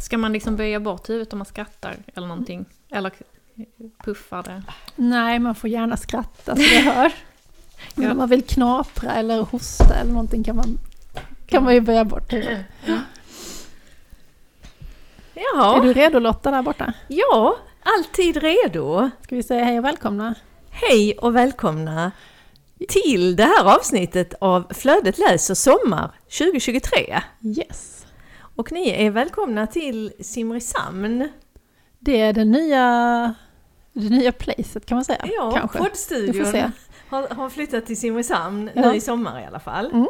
Ska man liksom böja bort huvudet om man skrattar eller någonting? Eller puffar det? Nej, man får gärna skratta så det hör. Men Ja. om man vill knapra eller hosta eller någonting kan man, kan man ju böja bort huvudet. Är Ja, du redo Lotta där borta? ja, alltid redo. Ska vi säga hej och välkomna? Hej och välkomna till det här avsnittet av Flödet läser sommar 2023. Yes! Och ni är välkomna till Simrishamn. Det är det nya, det nya placet kan man säga. Ja, kanske. Poddstudion har, har flyttat till Simrishamn Ja. nu i sommar i alla fall. Mm.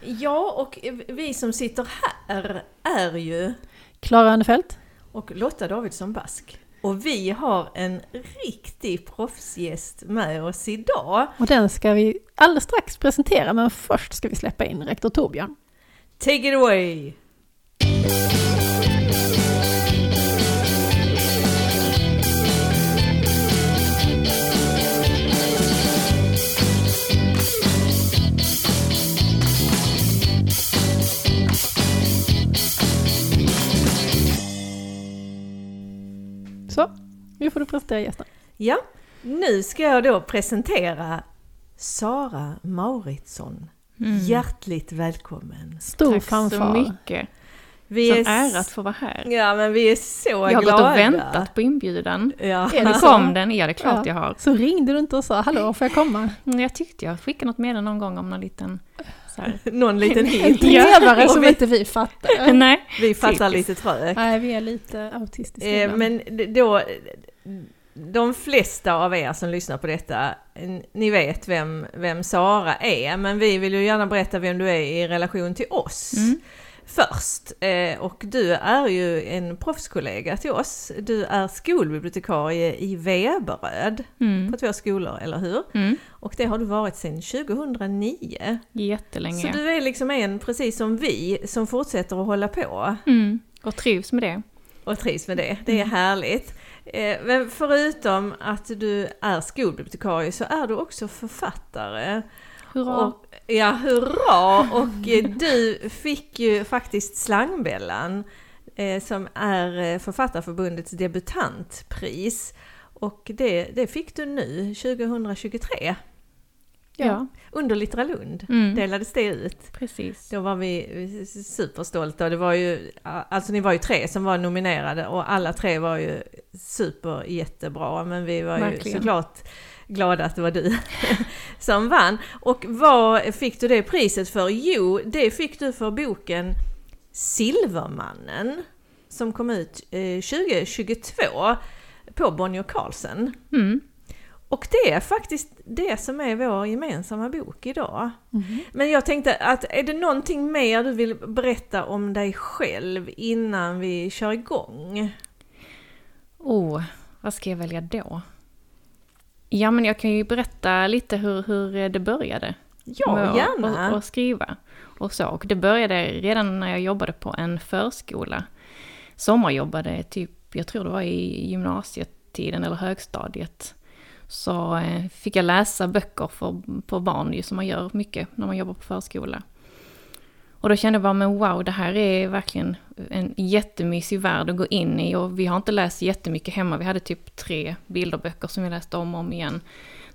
Ja, och vi som sitter här är ju Klara Önnefelt? och Lotta Davidsson Bask. Och vi har en riktig proffsgäst med oss idag. Och den ska vi alldeles strax presentera men först ska vi släppa in rektor Torbjörn. Take it away! Så, nu får du presentera gästen. Ja, nu ska jag då presentera Sara Mauritsson. Hjärtligt välkommen! Stor Tack så fanfar. mycket. Vi Som är ära att få vara här. Ja, men vi är så Jag har glada. gått och väntat på inbjudan. Ja. Är det kom den, ja det är klart Ja. jag har. Så ringde du inte och sa hallå, får jag komma? Mm, Jag tyckte jag skickade något meddelande någon gång om någon liten här. Någon liten En hint. trevare Och som vi, inte vi fattar. Nej, vi fattar Typiskt. lite trögt. Nej, vi är lite autistiska Eh, men då, de flesta av er som lyssnar på detta, ni vet vem, vem Sara är, men vi vill ju gärna berätta vem du är i relation till oss. Mm. Först, eh, och du är ju en proffskollega till oss. Du är skolbibliotekarie i Veberöd mm. på två skolor, eller hur? Mm. Och det har du varit sedan 2009. jättelänge. Så du är liksom en, precis som vi, som fortsätter att hålla på. Mm. Och trivs med det. och trivs med det. Det är härligt. Eh, Men förutom att du är skolbibliotekarie så är du också författare. Hurra! Och, ja, hurra! Och eh, du fick ju faktiskt Slangbällan eh, som är eh, Författarförbundets debutantpris. Och det, det fick du nu 2023 ja, under Littra Lund. Mm. Delades det ut. precis. Då var vi superstolta. Det var ju, alltså ni var ju tre som var nominerade och alla tre var ju super jättebra. Men vi var ju Verkligen. såklart glada att det var du som vann. Och vad fick du det priset för? Jo, det fick du för boken Silvermannen som kom ut eh, 2022 på Bonnier Carlsen. Mm. Och det är faktiskt det som är vår gemensamma bok idag. Mhm. Men jag tänkte att är det någonting mer du vill berätta om dig själv innan vi kör igång? Oh, vad ska jag välja då? Ja, men jag kan ju berätta lite hur, hur det började. Ja, med gärna. att- att skriva och så. Och det började redan när jag jobbade på en förskola. Sommarjobbade typ, jag tror det var i gymnasietiden eller högstadiet. Så eh, fick jag läsa böcker för, på barn ju som man gör mycket när man jobbar på förskola. Och då kände jag bara, men wow, det här är verkligen en jättemysig värld att gå in i. Och vi har inte läst jättemycket hemma. Vi hade typ tre bilderböcker som vi läste om och om igen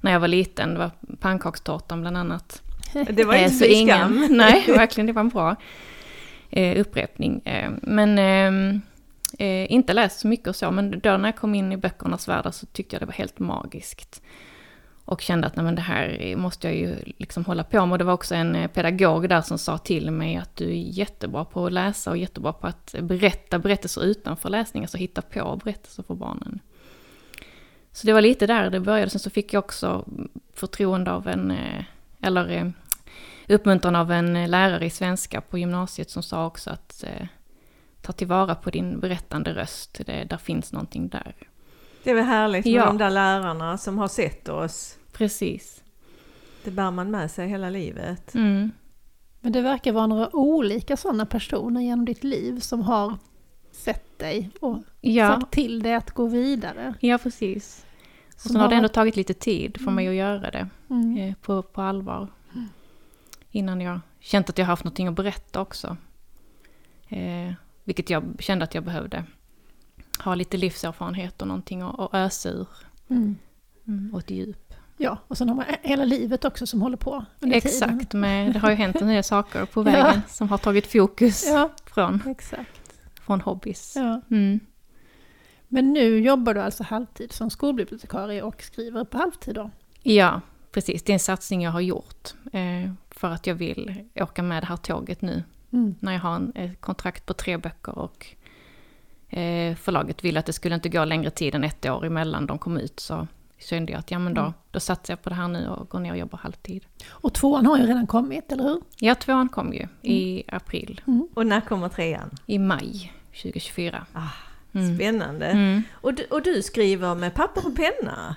när jag var liten. Det var pannkakstårtan bland annat. Det var Eh, inte så ingen- skam. Nej, verkligen, det var en bra eh, upprepning. Eh, men ehm, eh, inte läst så mycket och så, men då när jag kom in i böckernas värld så tyckte jag det var helt magiskt. Och kände att nej, men det här måste jag ju liksom hålla på med. Och det var också en eh, pedagog där som sa till mig att du är jättebra på att läsa och jättebra på att berätta berättelser utanför läsning, alltså hitta på berättelser för barnen. Så det var lite där det började. Sen så fick jag också förtroende av en, eh, eller eh, uppmuntran av en lärare i svenska på gymnasiet som sa också att ta tillvara på din berättande röst, det, där finns någonting där. Det är väl härligt med Ja. de där lärarna som har sett oss. Precis. Det bär man med sig hela livet. Mm. Men det verkar vara några olika sådana personer genom ditt liv som har sett dig och Ja, sagt till dig att gå vidare. ja, precis. Och sen har det ändå tagit lite tid för mig att göra det Mm. eh, på, på allvar. Innan jag känt att jag haft någonting att berätta också. Eh, vilket jag kände att jag behövde ha lite livserfarenhet och någonting att ösa ur. Mm. Mm, och ett djup. Ja, och sen har man hela livet också som håller på under. Exakt, men det har ju hänt del saker på vägen som har tagit fokus Ja, från, exakt. från hobbies. Ja. Mm. Men nu jobbar du alltså halvtid som skolbibliotekarie och skriver på halvtid då? Ja, precis. Det är en satsning jag har gjort. Eh, för att jag vill åka med det här tåget nu. Mm. När jag har en, ett kontrakt på tre böcker och eh, förlaget ville att det skulle inte gå längre tid än ett år emellan de kom ut. Så kände jag att ja men då, Mm. då satsar jag på det här nu och går ner och jobbar halvtid. Och tvåan har ju redan kommit, eller hur? Ja, tvåan kom ju i april. Och när kommer trean? I maj 2024. Ah, Mm. Spännande. Mm. Och, du, och du skriver med papper och penna?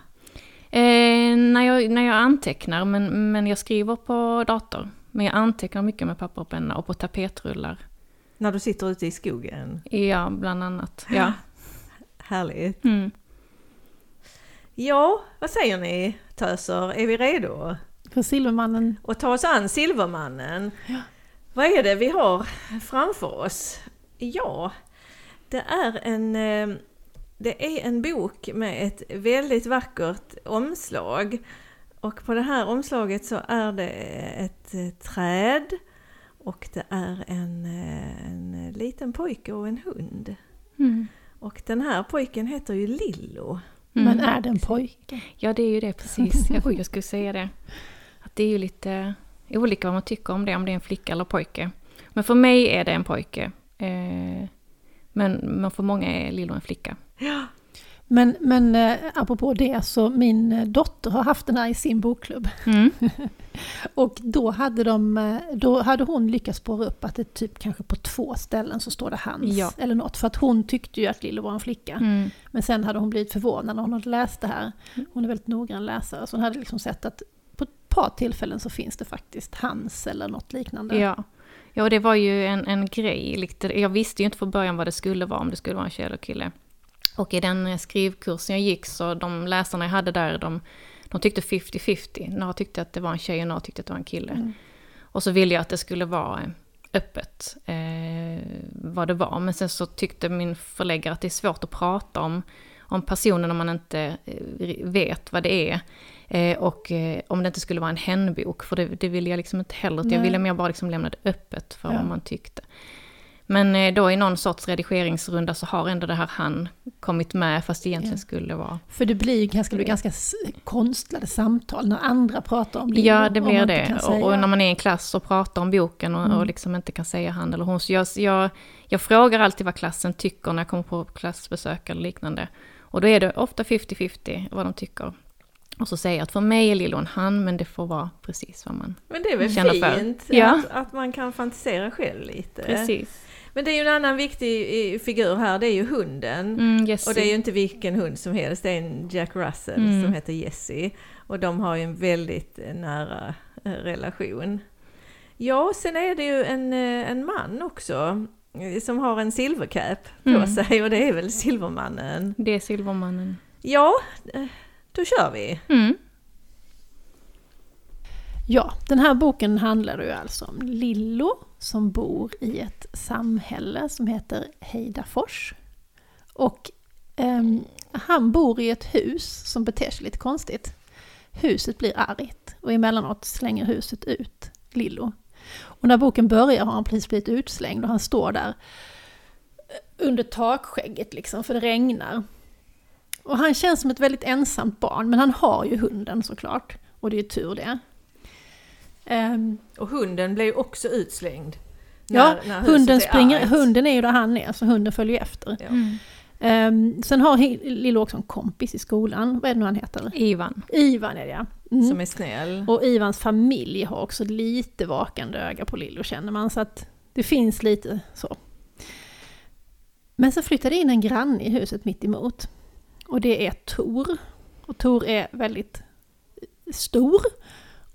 Eh, när, jag, när jag antecknar, men, men jag skriver på dator. Men jag antecknar mycket med papper och penna och på tapetrullar. När du sitter ute i skogen? Ja, bland annat. Ja. Härligt. Mm. Ja, vad säger ni töser? Är vi redo? För Silvermannen, Och ta oss an Silvermannen. Vad är det vi har framför oss? Ja, det är en, eh, det är en bok med ett väldigt vackert omslag. Och på det här omslaget så är det ett eh, träd och det är en, eh, en liten pojke och en hund. Mm. Och den här pojken heter ju Lillo. Mm. men är det en pojke? Ja, det är ju det precis. Jag, oj, jag skulle säga det. Att det är ju lite olika vad man tycker om det, om det är en flicka eller pojke. Men för mig är det en pojke. Eh, men, men för många är Lillo en flicka. Men, men eh, apropå det, så min eh, dotter har haft den här i sin bokklubb. Mm. Och då hade, de, eh, då hade hon lyckats spåra upp att det typ kanske på två ställen så står det hans Ja. eller något. För att hon tyckte ju att Lillo var en flicka. Mm. Men sen hade hon blivit förvånad när hon hade läst det här. Hon är väldigt noggrann läsare, så hon hade liksom sett att på ett par tillfällen så finns det faktiskt hans eller något liknande. Ja. ja, och det var ju en, en grej. Jag visste ju inte från början vad det skulle vara, om det skulle vara en tjej eller kille. Och i den skrivkursen jag gick så de läsarna jag hade där, de, de tyckte 50-50. Några tyckte att det var en tjej och några tyckte att det var en kille. Mm. Och så ville jag att det skulle vara eh, öppet eh, vad det var. Men sen så tyckte min förläggare att det är svårt att prata om, om personen om man inte eh, vet vad det är. Eh, och eh, om det inte skulle vara en hänbok, för det, det ville jag liksom inte heller. Jag ville mer bara liksom lämna det öppet för Ja. vad man tyckte. Men eh, då i någon sorts redigeringsrunda så har ändå det här han kommit med, fast det egentligen Ja. skulle vara... För det blir ju ganska, det blir ganska konstlade samtal när andra pratar om Lillo. Ja, det blir det. Och, och när man är i en klass och pratar om boken och, Mm. och liksom inte kan säga han eller hon. Så jag, jag, jag frågar alltid vad klassen tycker när jag kommer på klassbesök eller liknande. Och då är det ofta 50-50 vad de tycker. Och så säger jag att för mig är Lillo en han, men det får vara precis vad man... Men det är väl Känner för. fint Ja. att, att man kan fantisera själv lite. Precis. Men det är ju en annan viktig eh, figur här, det är ju hunden. Mm. Och det är ju inte vilken hund som helst, det är en Jack Russell Mm. som heter Jessie. Och de har ju en väldigt eh, nära eh, relation. Ja, sen är det ju en, en man också som har en silvercap på Mm. sig och det är väl Silvermannen. Det är Silvermannen. Ja, då kör vi. Mm. Ja, den här boken handlar ju alltså om Lillo som bor i ett samhälle som heter Heidafors. Och eh, han bor i ett hus som beter sig lite konstigt. Huset blir argt och emellanåt slänger huset ut Lillo. Och när boken börjar har han precis blivit utslängd och han står där eh, under takskägget liksom, för det regnar. Och han känns som ett väldigt ensamt barn, men han har ju hunden såklart. Och det är ju tur det. Ehm, Och hunden blir ju också utslängd. ja, när- när huset hunden, är springer, hunden är ju där han är, så hunden följer efter. Ja. Mm. Ehm, sen har Lillo också en kompis i skolan, vad är det nu han heter? Ivan. Ivan är det ja. Mm. Som är snäll. Och Ivans familj har också lite vakande öga på Lillo känner man, så att det finns lite så. Men så flyttade in en granne i huset mitt emot. Och det är Tor. Och Tor är väldigt stor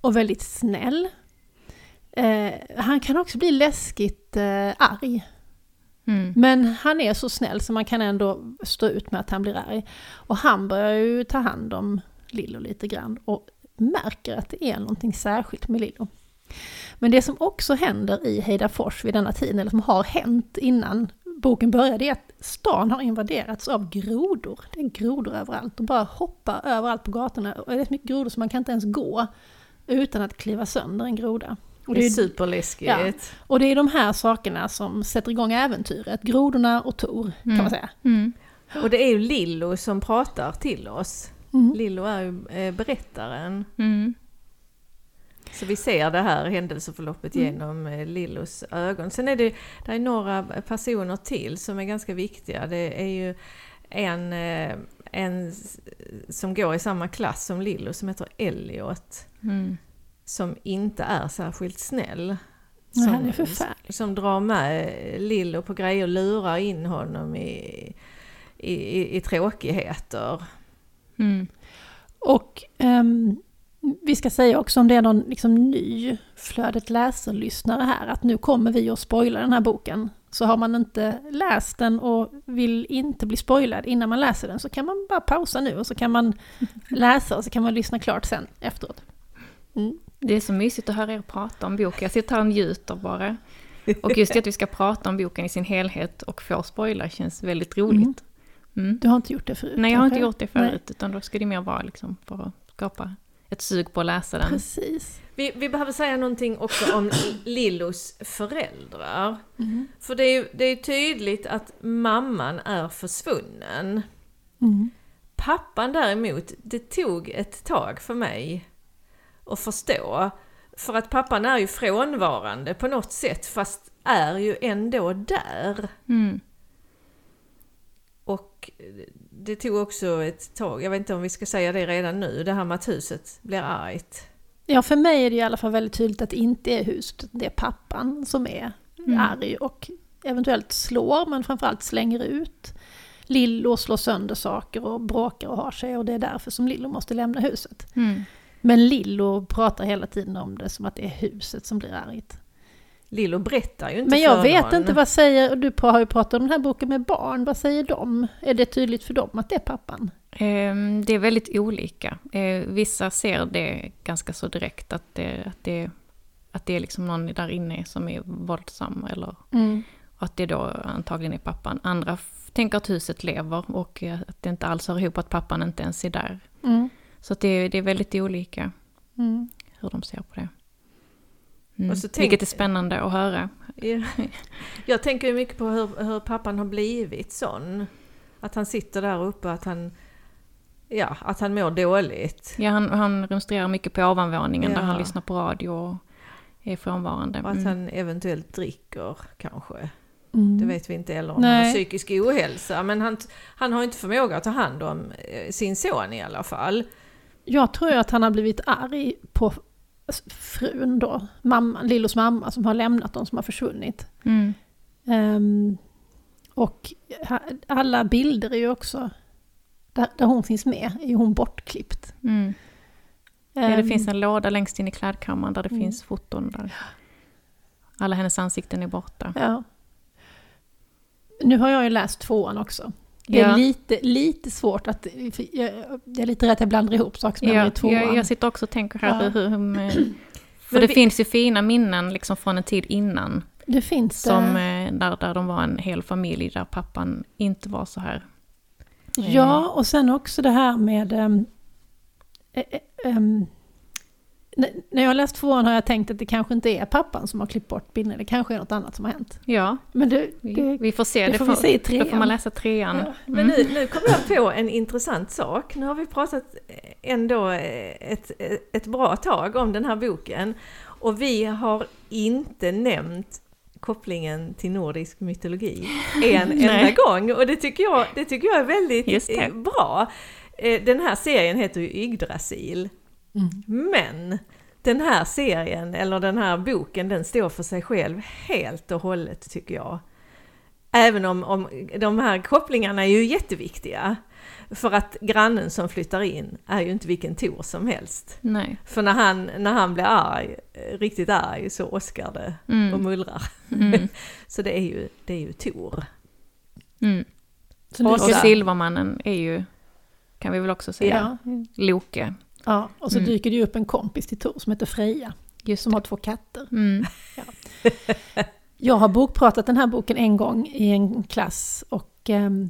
och väldigt snäll. Eh, han kan också bli läskigt eh, arg. Mm. Men han är så snäll så man kan ändå stå ut med att han blir arg. Och han börjar ju ta hand om Lillo lite grann och märker att det är någonting särskilt med Lillo. Men det som också händer i Heidafors vid denna tiden, eller som har hänt innan boken började är att stan har invaderats av grodor. Det är grodor överallt. De bara hoppar överallt på gatorna. Och det är så mycket grodor så man kan inte ens gå utan att kliva sönder en groda. Och Det är är- superläskigt. Ja. Och det är de här sakerna som sätter igång äventyret. Grodorna och Tor, kan Mm. man säga. Mm. Och det är ju Lillo som pratar till oss. Mm. Lillo är ju eh, berättaren. Mm. Så vi ser det här händelseförloppet Mm. genom eh, Lillos ögon. Sen är det, det är några personer till som är ganska viktiga. Det är ju en, eh, en som går i samma klass som Lillo som heter Elliot. Mm. Som inte är särskilt snäll. Nej, Som, han är förfärlig. som drar med Lillo på grejer och lurar in honom i, i, i, i tråkigheter. Mm. Och ehm, vi ska säga också om det är någon liksom, ny Flödet läser-lyssnare här, att nu kommer vi att spoila den här boken. Så har man inte läst den och vill inte bli spoilad innan man läser den så kan man bara pausa nu och så kan man läsa och så kan man lyssna klart sen efteråt. Mm. Det är så mysigt att höra er prata om boken. Jag sitter här och njuter bara. Och just det att vi ska prata om boken i sin helhet och få spoiler känns väldigt roligt. Mm. Du har inte gjort det förut? Nej, jag har inte gjort det förut, utan då ska det mer vara liksom för att skapa ett sug på att läsa den. precis. Vi, vi behöver säga någonting också om Lillos föräldrar. Mm. För det är det är tydligt att mamman är försvunnen. Mm. Pappan däremot, det tog ett tag för mig att förstå. För att pappan är ju frånvarande på något sätt fast är ju ändå där. Mm. Och det tog också ett tag, jag vet inte om vi ska säga det redan nu, det här med att huset blir argt. Ja, för mig är det i alla fall väldigt tydligt att det inte är huset, det är pappan som är Mm. arg och eventuellt slår, men framförallt slänger ut. Lillo slår sönder saker och bråkar och har sig och det är därför som Lillo måste lämna huset. Mm. Men Lillo pratar hela tiden om det som att det är huset som blir argt. Lillo berättar ju inte Men jag för vet någon. inte, vad säger, och du har ju pratat om den här boken med barn, vad säger de? Är det tydligt för dem att det är pappan? Ehm, Det är väldigt olika. Eh, Vissa ser det ganska så direkt, att det, att det, att det är liksom någon där inne som är våldsam, eller att det då antagligen är pappan. Andra tänker att huset lever och att det inte alls hör ihop att pappan inte ens är där. Mm. Så att det, är- det är väldigt olika Mm. hur de ser på det. Mm. Och så tänk- Vilket är spännande att höra. Ja. Jag tänker ju mycket på hur, hur pappan har blivit sån. Att han sitter där uppe, att han, ja, att han mår dåligt. Ja, han, han rumstrerar mycket på ovanvåningen där Ja. han lyssnar på radio och är frånvarande. Och att Mm. han eventuellt dricker kanske. Mm. Det vet vi inte heller om han Nej. har psykisk ohälsa. Men han, han har inte förmåga att ta hand om eh, sin son i alla fall. Jag tror att han har blivit arg på frun då, mamman, Lillos mamma som har lämnat dem som har försvunnit. Mm. Ehm, och alla bilder är ju också, där, där hon finns med, är ju hon bortklippt. Mm. Ja, det Ehm, finns en låda längst in i klädkammaren där det Mm. finns foton. Där. Alla hennes ansikten är borta. Ja. Nu har jag ju läst tvåan också. Det är Ja. lite, lite svårt att... Jag, jag är lite rädd att jag blandar ihop saker som händer Ja, i tvåan. jag, jag sitter också och tänker här Ja. hur... hur för det vi- finns ju fina minnen liksom från en tid innan. det finns Som, det. eh, där, där de var en hel familj där pappan inte var så här. eh, Ja, och sen också det här med... ehm, eh, eh, ehm, n- när jag har läst tvåan har jag tänkt att det kanske inte är pappan som har klippt bort bilden, det kanske är något annat som har hänt. Ja, Men det, vi, det, vi får se. det får vi se i Då får man trean. läsa trean. Ja. Men nu, nu kommer jag på en intressant sak. Nu har vi pratat ändå ett, ett bra tag om den här boken. Och vi har inte nämnt kopplingen till nordisk mytologi en enda gång. Och det tycker jag, det tycker jag är väldigt det. eh, bra. Eh, Den här serien heter ju Yggdrasil. Mm. Men den här serien, eller den här boken, den står för sig själv helt och hållet tycker jag. Även om, om de här kopplingarna är ju jätteviktiga. För att grannen som flyttar in är ju inte vilken Tor som helst. Nej. För när han, när han blir arg, eh, riktigt arg, så åskar det och Mm. mullrar. Mm. Så det är ju, det är ju Tor. Mm. Och Silvermannen är ju, kan vi väl också säga, ja, Loke. Ja, och så Mm. dyker det ju upp en kompis till Tor som heter Freja, Just som har två katter. Mm. Jag har bokpratat den här boken en gång i en klass och, ehm,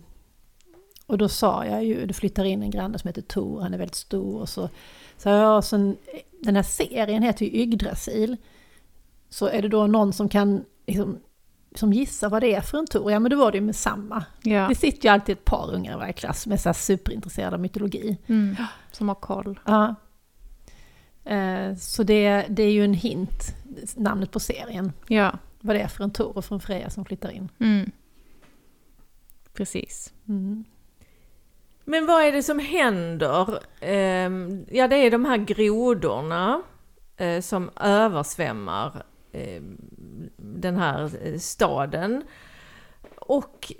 och då sa jag ju, det flyttar in en granne som heter Tor, han är väldigt stor och så sa jag, sen, den här serien heter ju Yggdrasil. Så är det då någon som kan liksom, som gissar vad det är för en Tor? Ja men då var det ju med samma. Ja. Det sitter ju alltid ett par ungar i varje klass som är så här superintresserade av mytologi. Mm. Som har koll. Ja. Eh, Så det, det är ju en hint, namnet på serien, Ja. vad det är för en Tor och för en Freja som flyttar in. Mm. Precis. Mm. Men vad är det som händer? Ehm, ja, det är de här grodorna eh, som översvämmar eh, den här eh, staden. Och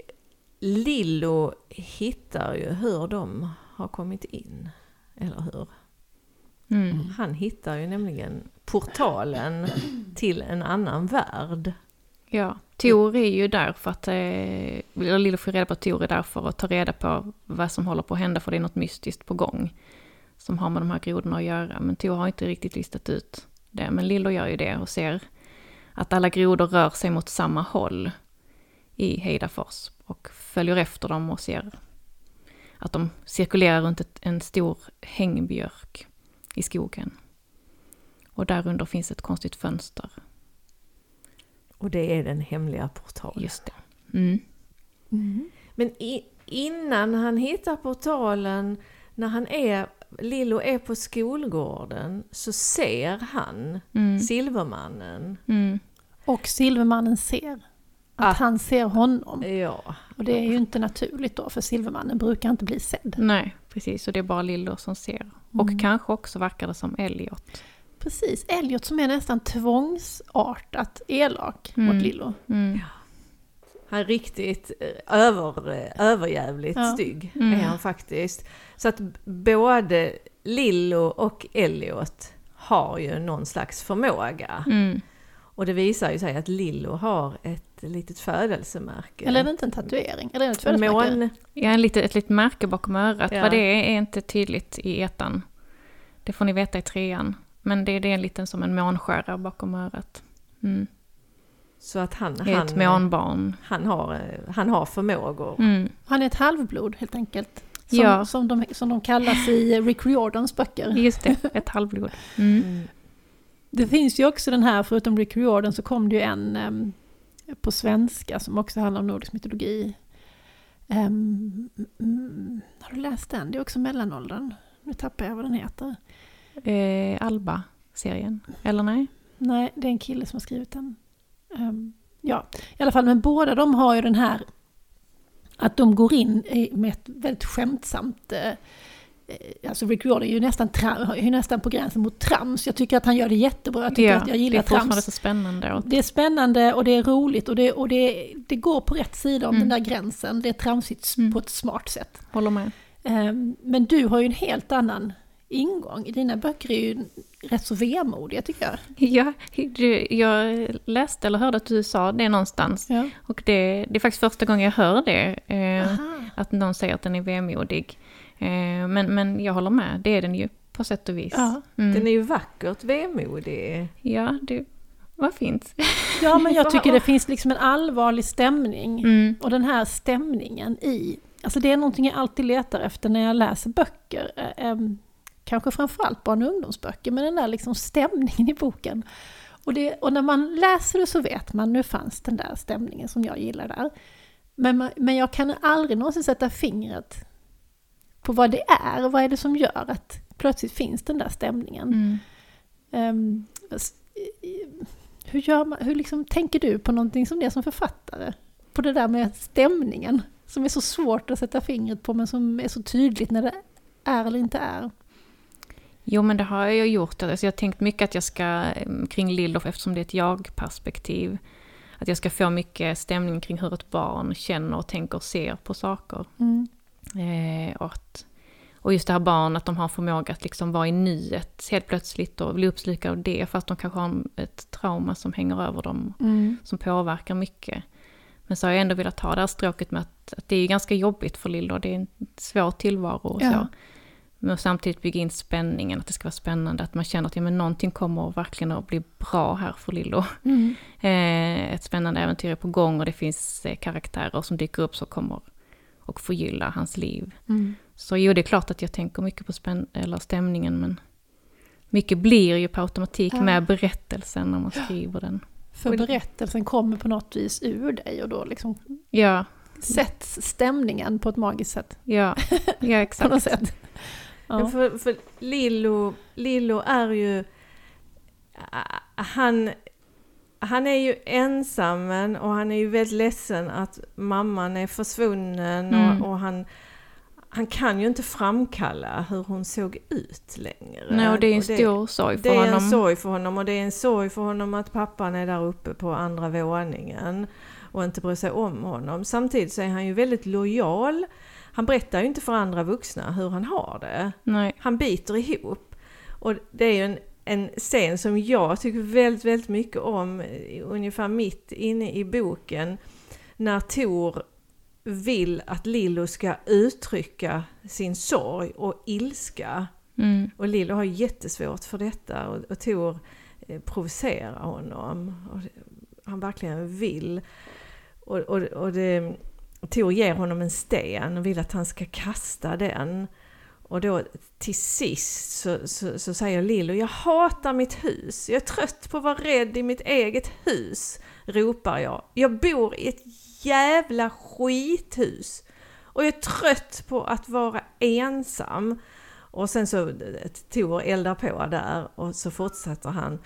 Lillo hittar ju hur de har kommit in, eller hur? Mm. Han hittar ju nämligen portalen till en annan värld. Ja, Tor är ju där för att, eh, eller Lillo får reda på att Tor är där för att ta reda på vad som håller på att hända, för det är något mystiskt på gång. Som har med de här grodorna att göra, men Tor har inte riktigt listat ut det. Men Lillo gör ju det och ser att alla grodor rör sig mot samma håll i Heidafors. Och följer efter dem och ser att de cirkulerar runt ett, en stor hängbjörk i skogen. Och där under finns ett konstigt fönster. Och det är den hemliga portalen. Just det. Mm. Men i, innan han hittar portalen, när han är, Lillo är på skolgården, så ser han Mm. Silvermannen. Mm. Och Silvermannen ser att Ah. han ser honom. Ja, Och det är ju inte naturligt då, för Silvermannen brukar inte bli sedd. Nej, precis. Och det är bara Lillo som ser. Och kanske också verkar det som Elliot. Precis, Elliot som är nästan tvångsartat elak Mm. mot Lillo. Mm. Han är riktigt eh, över, eh, överjävligt Ja. stygg, Mm. är han faktiskt. Så att både Lillo och Elliot har ju någon slags förmåga. Mm. Och det visar ju sig att Lillo har ett litet födelsemärke. Eller är det inte en tatuering? Eller är det ett födelsemärke? Mån, Ja, en lite, ett litet märke bakom örat. Ja. Vad det är är inte tydligt i etan. Det får ni veta i trean. Men det, det är en liten som en månskära bakom örat. Mm. Så att han, är ett han, månbarn. han, har, eh, han har förmågor. Mm. Han är ett halvblod helt enkelt. Som, Ja. som, de, som de kallas i Rick Riordans böcker. Just det, ett halvblod. Mm. Mm. Det finns ju också den här, förutom Rick Riordan så kom det ju en em, på svenska som också handlar om nordisk mytologi. Em, mm, har du läst den? Det är också mellanåldern. Nu tappar jag vad den heter. Eh, Alba-serien, eller nej? Nej, det är en kille som har skrivit den. Em, ja, i alla fall, men båda de har ju den här att de går in med ett väldigt skämtsamt eh, Alltså Rick Riordan är ju nästan, är ju nästan på gränsen mot trams. Jag tycker att han gör det jättebra. Jag tycker att jag det gillar är fortfarande trams. så spännande. Och, Det är spännande och det är roligt och det, och det, det går på rätt sida om Mm. den där gränsen. Det är tramsigt Mm. på ett smart sätt. håller med. Ehm, Men du har ju en helt annan ingång. Dina böcker är ju rätt så vemodiga tycker jag. Ja, du, jag läste eller hörde att du sa det någonstans. Ja. Och det, det är faktiskt första gången jag hör det. Eh, att någon säger att den är vemodig. Eh, men, men jag håller med, det är den ju på sätt och vis. Ja. Mm. Den är ju vackert vemodig. Ja, det var fint. ja, men jag tycker det finns liksom en allvarlig stämning. Mm. Och den här stämningen i... Alltså det är någonting jag alltid letar efter när jag läser böcker. Kanske framförallt barn och ungdomsböcker, men den där liksom stämningen i boken. Och, det, och när man läser det så vet man, nu fanns den där stämningen som jag gillar där. Men, man, men jag kan aldrig någonsin sätta fingret på vad det är, och vad är det som gör att plötsligt finns den där stämningen. Mm. I- hur, gör man, hur liksom, tänker du på någonting som det som författare? På det där med stämningen, som är så svårt att sätta fingret på men som är så tydligt när det är eller inte är. Jo, men det har jag gjort. Alltså, jag har tänkt mycket att jag ska, eh, kring Lillof, eftersom det är ett jag-perspektiv, att jag ska få mycket stämning kring hur ett barn känner och tänker och ser på saker. Eh, och, att, och just det här barn, att de har förmåga att liksom vara i nuet helt plötsligt och bli uppslukade av det, fast de kanske har ett trauma som hänger över dem, som påverkar mycket. Men så har jag ändå velat ha det här stråket med att, att det är ganska jobbigt för Lillo, det är en svår tillvaro och Ja. så. Men samtidigt bygga in spänningen, att det ska vara spännande, att man känner att ja, men någonting kommer verkligen att bli bra här för Lillo. Mm. Eh, ett spännande äventyr är på gång och det finns eh, karaktärer som dyker upp som kommer och förgylla hans liv. Mm. Så jo, det är klart att jag tänker mycket på spänn eller stämningen, men mycket blir ju på automatik Ja. med berättelsen när man skriver den. För berättelsen kommer på något vis ur dig och då liksom Ja, sätts stämningen på ett magiskt sätt. ja, ja På något exakt. sätt. Ja. För, för Lillo, Lillo är ju... Han, han är ju ensam och han är ju väldigt ledsen att mamman är försvunnen Mm. och, och han, han kan ju inte framkalla hur hon såg ut längre. Nej, och det är en Och stor sorg för det är honom. en sorg för honom och det är en sorg för honom att pappan är där uppe på andra våningen och inte bryr sig om honom. Samtidigt så är han ju väldigt lojal. Han berättar ju inte för andra vuxna hur han har det. Nej, Han biter ihop. Och det är ju en, en scen som jag tycker väldigt, väldigt mycket om, ungefär mitt inne i boken, när Tor vill att Lillo ska uttrycka sin sorg och ilska. mm, Och Lillo har jättesvårt för detta och, och Tor eh, provocerar honom. Han verkligen vill. Och, och, och det, Tor ger honom en sten och vill att han ska kasta den. Och då till sist så, så, så säger Lillo, jag hatar mitt hus. Jag är trött på att vara rädd i mitt eget hus, ropar jag. Jag bor i ett jävla skithus. Och jag är trött på att vara ensam. Och sen så Tor eldar på där och så fortsätter han.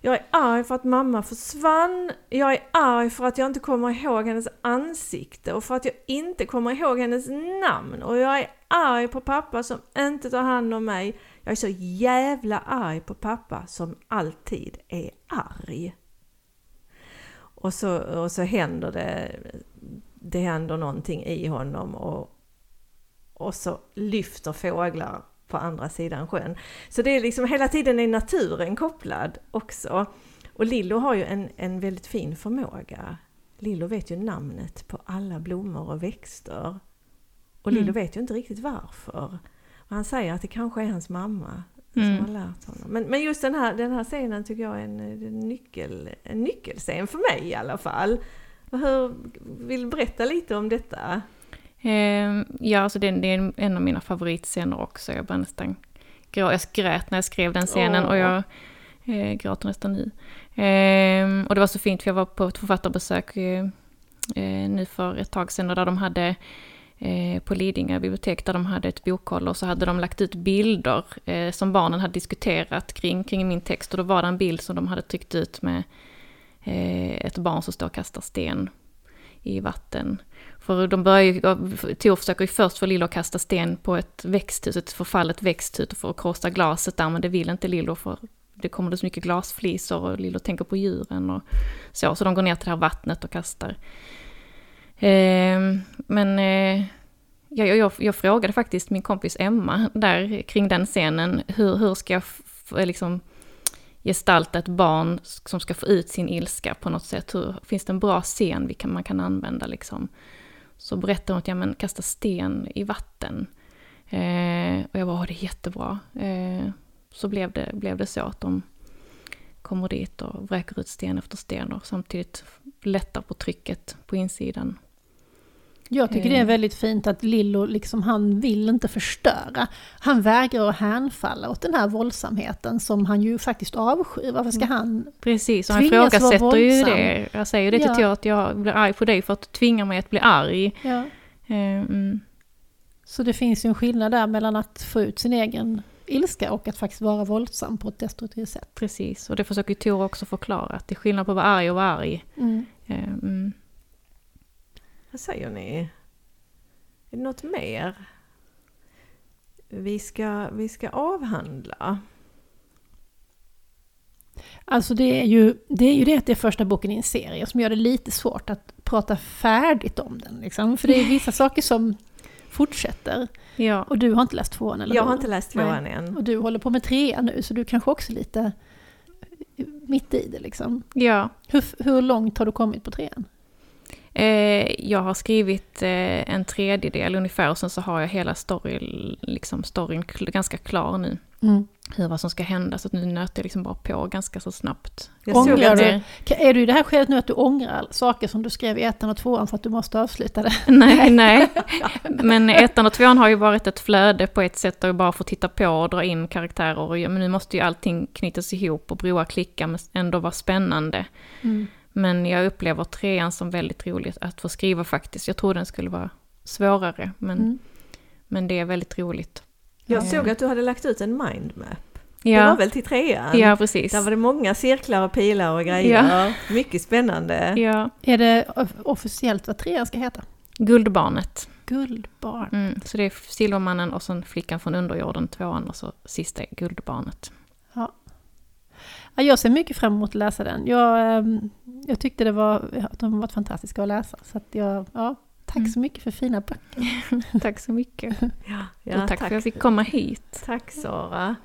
Jag är arg för att mamma försvann. Jag är arg för att jag inte kommer ihåg hennes ansikte och för att jag inte kommer ihåg hennes namn. Och jag är arg på pappa som inte tar hand om mig. Jag är så jävla arg på pappa som alltid är arg. Och så, och så händer det, det händer någonting i honom och, och så lyfter fåglar på andra sidan sjön. Så det är liksom hela tiden är naturen kopplad också. Och Lillo har ju en, en väldigt fin förmåga. Lillo vet ju namnet på alla blommor och växter. Och Lillo Mm. vet ju inte riktigt varför. Och han säger att det kanske är hans mamma som Mm. har lärt honom. Men, men just den här, den här scenen tycker jag är en, en, nyckel, en nyckelscen för mig i alla fall. Hur, vill du berätta lite om detta? Ehm, ja, alltså det, det är en av mina favoritscener också. Jag bara nästan grå, jag grät när jag skrev den scenen och jag eh, gråter nästan nu. Eh, och det var så fint för jag var på ett författarbesök eh, eh, nu för ett tag sedan och där de hade eh, på Lidingö bibliotek där de hade ett bokhåll och så hade de lagt ut bilder eh, som barnen hade diskuterat kring, kring min text och då var det en bild som de hade tryckt ut med eh, ett barn som står och kastar sten i vatten. För de börjar ju, Tor försöker ju först få Lillo att kasta sten på ett växthus, ett förfallet växthus för att krossa glaset där, men det vill inte Lillo för det kommer det så mycket glasflisor och Lillo tänker på djuren och så, så de går ner till det här vattnet och kastar. Eh, men eh, jag, jag, jag frågade faktiskt min kompis Emma där kring den scenen, hur, hur ska jag liksom gestalta ett barn som ska få ut sin ilska på något sätt? Hur, finns det en bra scen vi kan, man kan använda liksom? Så berättade hon att ja, men kasta sten i vatten. Eh, och jag bara, det är jättebra. Eh, så blev det, blev det så att de kommer dit och vräker ut sten efter sten och samtidigt lättar på trycket på insidan. Jag tycker det är väldigt fint att Lillo, liksom, han vill inte förstöra. Han vägrar att hänfalla åt den här våldsamheten som han ju faktiskt avskyr. Varför ska han... Precis, och han ifrågasätter ju det. Jag säger det till Ja. Theo att jag blir arg på dig för att du tvingar mig att bli arg. Ja. Eh, mm, Så det finns ju en skillnad där mellan att få ut sin egen ilska och att faktiskt vara våldsam på ett destruktivt sätt. precis, och det försöker ju Tor också förklara. Att det är skillnad på att vara arg och vara arg. Mm. Eh, mm. Vad säger ni? Är det något mer vi ska, vi ska avhandla? Alltså det är, ju, det är ju det att det är första boken i en serie som gör det lite svårt att prata färdigt om den. Liksom. För det är vissa saker som fortsätter. Ja, Och du har inte läst tvåan eller Jag hur? har inte läst Nej. tvåan än. Och du håller på med trean nu så du kanske också är lite mitt i det liksom. ja. Hur, hur långt har du kommit på trean? Eh, jag har skrivit eh, en tredjedel ungefär och sen så har jag hela story, liksom storyn ganska klar nu. Mm. Hur vad som ska hända, så att nu nöter jag liksom bara på ganska så snabbt. Jag Ångrar du? det, Är du i det här skedet nu att du ångrar saker som du skrev i ettan och tvåan för att du måste avsluta det? Nej, nej. Men ettan och tvåan har ju varit ett flöde på ett sätt där jag bara får titta på och dra in karaktärer. Och, men nu måste ju allting knytas ihop och broar klicka men ändå vara spännande. Mm. Men jag upplever trean som väldigt roligt att få skriva faktiskt. Jag tror den skulle vara svårare, men, Mm. men det är väldigt roligt. jag såg att du hade lagt ut en mindmap. Det var Ja, väl till trean? ja precis. Där var det många cirklar och pilar och grejer. Mycket spännande. Ja, Är det off- officiellt vad trean ska heta? Guldbarnet. Guldbarn. Mm, så det är Silvermannen och sen Flickan från underjorden, tvåan och så sista är Guldbarnet. Ja, jag ser mycket fram emot att läsa den. Jag, ehm, jag tyckte det var, att de var fantastiska att läsa. Så att jag, ja, tack Mm. så mycket för fina böcker. Tack så mycket. Ja, och tack, för att jag fick komma hit. Tack Sara.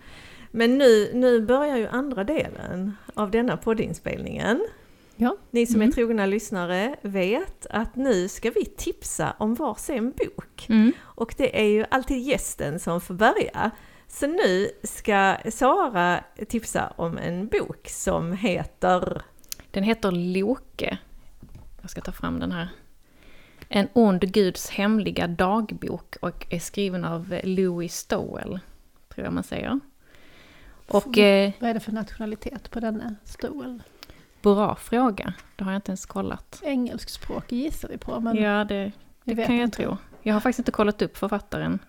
Men nu, nu börjar ju andra delen av denna poddinspelningen. Ja. Ni som Mm. är trogna lyssnare vet att nu ska vi tipsa om varsin bok. Mm. Och det är ju alltid gästen som får börja. Så nu ska Sara tipsa om en bok som heter Den heter Loke. Jag ska ta fram den här. En ond guds hemliga dagbok och är skriven av Louis Stowell, tror jag man säger. Och eh, Vad är det för nationalitet på denna stol? bra fråga, det har jag inte ens kollat. Engelskspråk gissar vi på, men Ja, det, det kan jag inte. tro. Jag har faktiskt inte kollat upp författaren.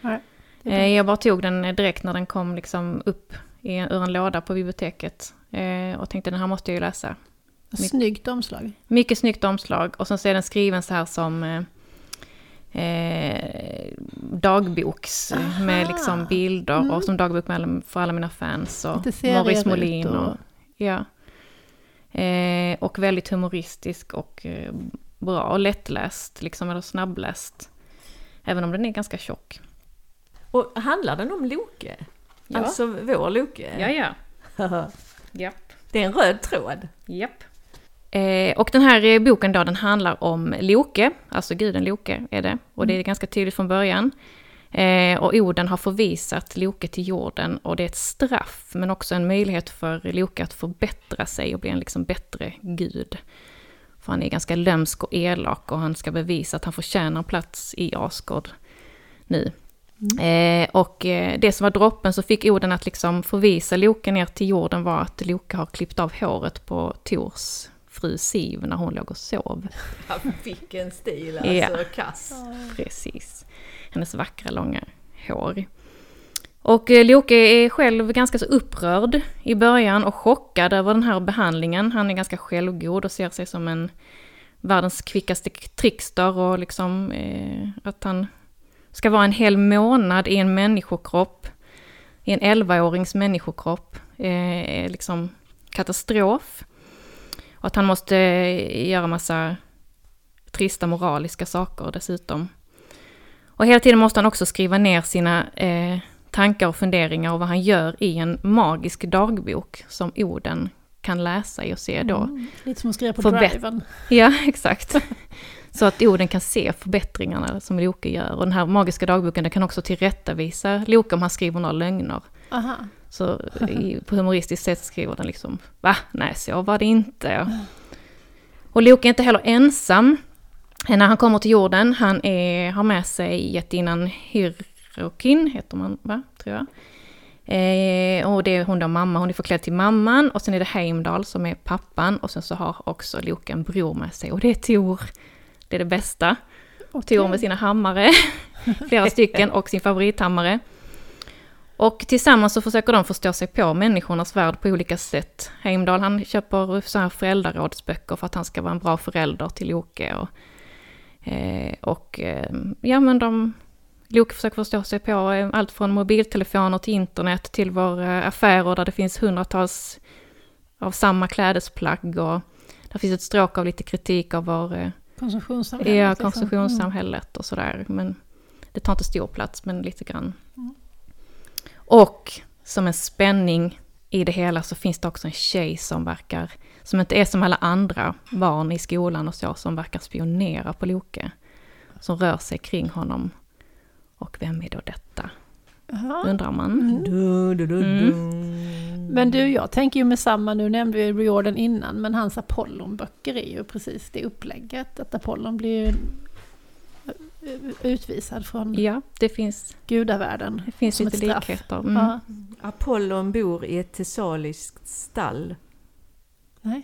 Nej, Eh, bra. Jag bara tog den direkt när den kom liksom upp i, ur en låda på biblioteket. Eh, och tänkte den här måste jag ju läsa. Snyggt omslag. Mycket snyggt omslag och sen så är den skriven så här som eh, eh, dagboks Aha. med liksom bilder Mm. och som dagbok med för alla mina fans och ut Molin och, och- ja. Eh, och väldigt humoristisk och bra och lättläst, liksom eller snabbläst. Även om den är ganska tjock. Och handlar den om Loke? Ja. Alltså vår Loke? Ja, ja. Japp. Det är en röd tråd. Japp. Eh, och den här eh, boken då, den handlar om Loke, alltså guden Loke är det. Och det är ganska tydligt från början. Eh, och Oden har förvisat Loke till jorden och det är ett straff, men också en möjlighet för Loke att förbättra sig och bli en liksom bättre gud. För han är ganska lömsk och elak och han ska bevisa att han förtjänar plats i Asgård nu. Eh, och eh, det som var droppen så fick Oden att liksom förvisa Loke ner till jorden var att Loke har klippt av håret på Tors fru Siv när hon låg och sov. Ja, vilken stil Ja. alltså, kass. Precis. Hennes vackra långa hår. Och eh, Loke är själv ganska så upprörd i början och chockad över den här behandlingen. Han är ganska självgod och ser sig som en världens kvickaste trickster och liksom eh, att han ska vara en hel månad i en människokropp, i en 11-årings människokropp, eh, är liksom katastrof. Och att han måste eh, göra massa trista moraliska saker dessutom. Och hela tiden måste han också skriva ner sina eh, tankar och funderingar och vad han gör i en magisk dagbok som Oden kan läsa i och se då. Mm. Lite som att skriva på driven. Ja, exakt. Så att Oden kan se förbättringarna som Loke gör. Och den här magiska dagboken den kan också tillrättavisa Loke om han skriver några lögner. Aha. Så i, på humoristiskt sätt skriver den liksom, va? Nej, så var det inte. Och Loke är inte heller ensam. När han kommer till jorden, han är, har med sig jättinnan Hyrrokin, heter man va, tror jag. Eh, och det är hon då mamma, hon är förklädd till mamman och sen är det Heimdall som är pappan och sen så har också Loke en bror med sig och det är Tor. Det är det bästa. Okej. Tor med sina hammare, flera stycken, och sin favorithammare. Och tillsammans så försöker de förstå sig på människornas värld på olika sätt. Heimdall han köper så här föräldrarådsböcker för att han ska vara en bra förälder till Loke. Och, eh, och eh, ja men de, Loke försöker förstå sig på eh, allt från mobiltelefoner till internet till våra affärer där det finns hundratals av samma klädesplagg. Och där finns ett stråk av lite kritik av vår Konsumtionssamhället. Ja, liksom. konsumtionssamhället och sådär. Men det tar inte stor plats, men lite grann. Mm. Och som en spänning i det hela så finns det också en tjej som verkar, som inte är som alla andra barn i skolan och så, som verkar spionera på Loke. Som rör sig kring honom. Och vem är då detta? Jaha. Undrar man. Mm. Du, du, du, Mm. Men du, jag tänker ju med samma, nu nämnde vi Riordan innan, men hans Apollon-böcker är ju precis det upplägget. Att Apollon blir ju utvisad från Ja, det finns, gudavärlden. det finns lite likheter. Mm. Ja, Apollon bor i ett thessaliskt stall. nej.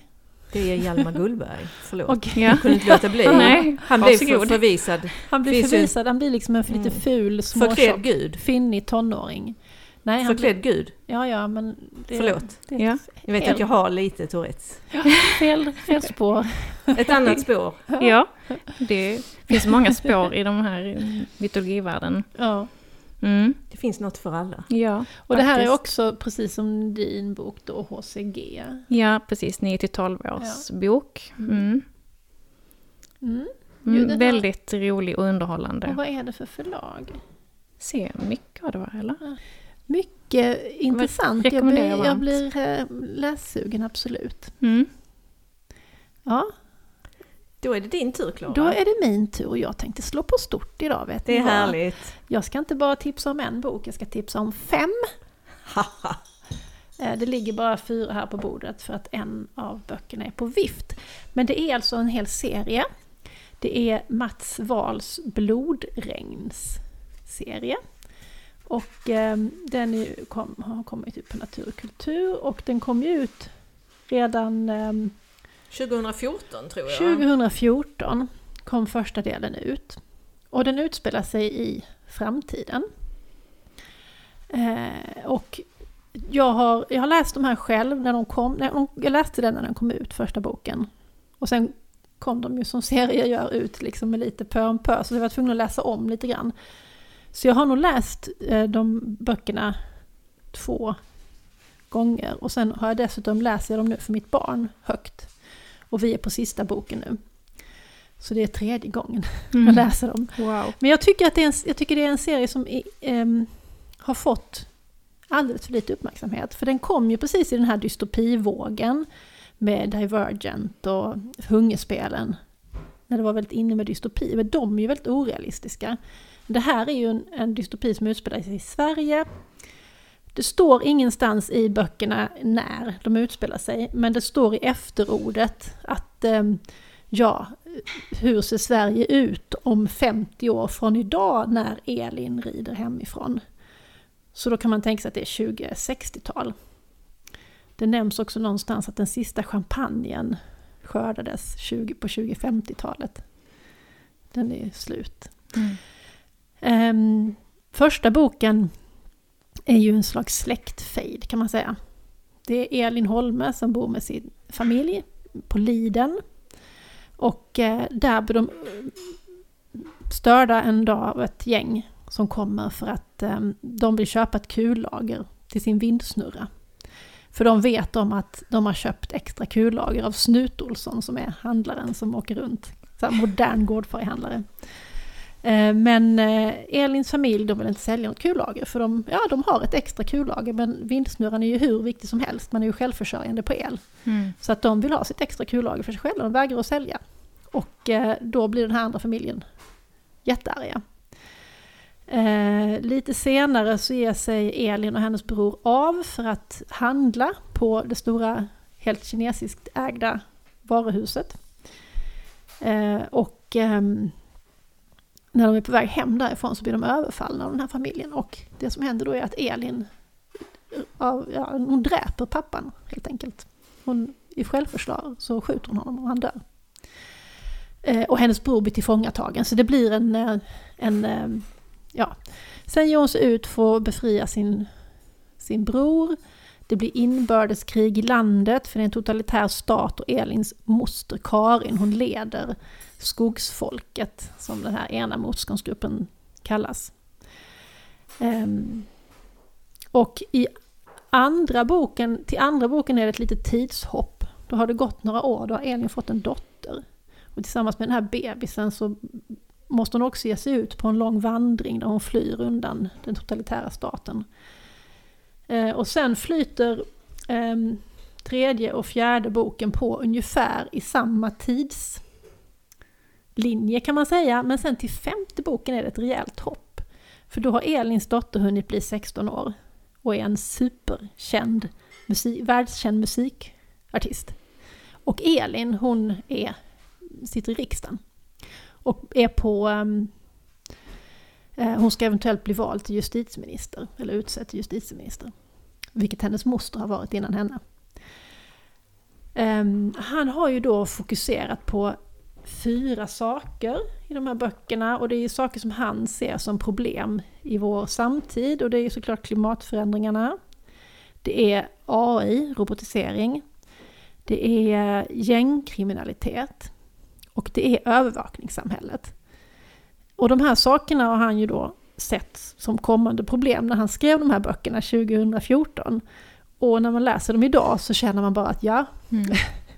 Det är Hjalmar Gullberg. Förlåt. Ja. Jag kunde inte låta bli. Nej, Han blev för, förvisad. Han blir förvisad, han blir liksom en lite Mm. ful, Förklädd småtjock, finnig tonåring. Nej, han blir, Förklädd gud. ja, ja, men... Det, Förlåt. Det Ja. Jag vet att jag har lite Tourettes. fel, fel spår. Ett annat spår. Ja, det finns många spår i de här mytologivärlden. Ja. Mm. Det finns något för alla. Ja, Och det här är också, precis som din bok då, HCG. Ja, precis. 9 till 12 års bok. Mm. Mm. Mm. Mm, Jo, har- väldigt rolig och Och underhållande. vad är det för förlag? Ser mycket av det var, eller? Mycket intressant. Jag blir, jag blir eh, lässugen, absolut. Mm. Ja, Då är det din tur Klara. då är det min tur. Jag tänkte slå på stort idag, vet Det är vad? härligt. Jag ska inte bara tipsa om en bok, jag ska tipsa om fem. Eh, Det ligger bara fyra här på bordet för att en av böckerna är på vift. Men det är alltså en hel serie. Det är Mats Wahls Blodregns-serie. Och eh, den är, kom, har kommit ut på Natur och kultur och den kom ju ut redan eh, 2014 tror jag. 2014 kom första delen ut. Och den utspelar sig i framtiden. Eh, och jag har, jag har läst de här själv när de kom. När de, jag läste den när den kom ut, första boken. Och sen kom de ju som serier gör ut liksom med lite pö om pö. Så jag var tvungen att läsa om lite grann. Så jag har nog läst eh, de böckerna två gånger. Och sen har jag dessutom läst dem nu för mitt barn högt. Och vi är på sista boken nu. Så det är tredje gången jag Mm. läser dem. Wow. Men jag tycker att det är en, jag tycker det är en serie som är, ehm, har fått alldeles för lite uppmärksamhet. För den kom ju precis i den här dystopivågen med Divergent och Hungerspelen. När det var väldigt inne med dystopi. Men de är ju väldigt orealistiska. Det här är ju en, en dystopi som utspelar sig i Sverige. Det står ingenstans i böckerna när de utspelar sig, men det står i efterordet att ehm, ja, hur ser Sverige ut om 50 år från idag när Elin rider hemifrån? Så då kan man tänka sig att det är 2060-tal. Det nämns också någonstans att den sista champagnen skördades 20 på 2050-talet. Den är slut. Mm. Ehm, första boken är ju en slags släktfejd kan man säga. Det är Elin Holme som bor med sin familj på Liden. Och eh, där blir de eh, störda en dag av ett gäng som kommer för att eh, de vill köpa ett kullager till sin vindsnurra. För de vet om att de har köpt extra kullager av Snut-Olsson som är handlaren som åker runt. Så modern gårdfarihandlare. Eh, Men eh, Elins familj de vill inte sälja något kullager för de, ja, de har ett extra kullager men vindsnurran är ju hur viktig som helst, man är ju självförsörjande på el. Mm. Så att de vill ha sitt extra kullager för sig själva, de vägrar att sälja. Och eh, då blir den här andra familjen jättearga. Eh, lite senare så ger sig Elin och hennes bror av för att handla på det stora, helt kinesiskt ägda varuhuset. Eh, och ehm, när de är på väg hem därifrån så blir de överfallna av den här familjen. Och det som händer då är att Elin, ja, hon dräper pappan helt enkelt. Hon, I självförsvar så skjuter hon honom och han dör. Eh, och hennes bror blir tillfångatagen så det blir en, eh, en eh, ja. Sen ger hon sig ut för att befria sin, sin bror. Det blir inbördeskrig i landet för det är en totalitär stat och Elins moster Karin hon leder skogsfolket som den här ena motståndsgruppen kallas. Ehm, och i andra boken, till andra boken är det ett litet tidshopp. Då har det gått några år, då har Elin fått en dotter. Och tillsammans med den här bebisen så måste hon också ge sig ut på en lång vandring där hon flyr undan den totalitära staten. Eh, och sen flyter ehm, tredje och fjärde boken på ungefär i samma tidslinje kan man säga. Men sen till femte boken är det ett rejält hopp. För då har Elins dotter hunnit bli 16 år och är en superkänd, musik, världskänd musikartist. Och Elin, hon är, sitter i riksdagen och är på um, hon ska eventuellt bli vald till justitieminister, eller utsedd till justitieminister. Vilket hennes moster har varit innan henne. Ehm, han har ju då fokuserat på fyra saker i de här böckerna och det är saker som han ser som problem i vår samtid och det är såklart klimatförändringarna. Det är AI, robotisering. Det är gängkriminalitet. Och det är övervakningssamhället. Och de här sakerna har han ju då sett som kommande problem när han skrev de här böckerna 2014. Och när man läser dem idag så känner man bara att ja, mm.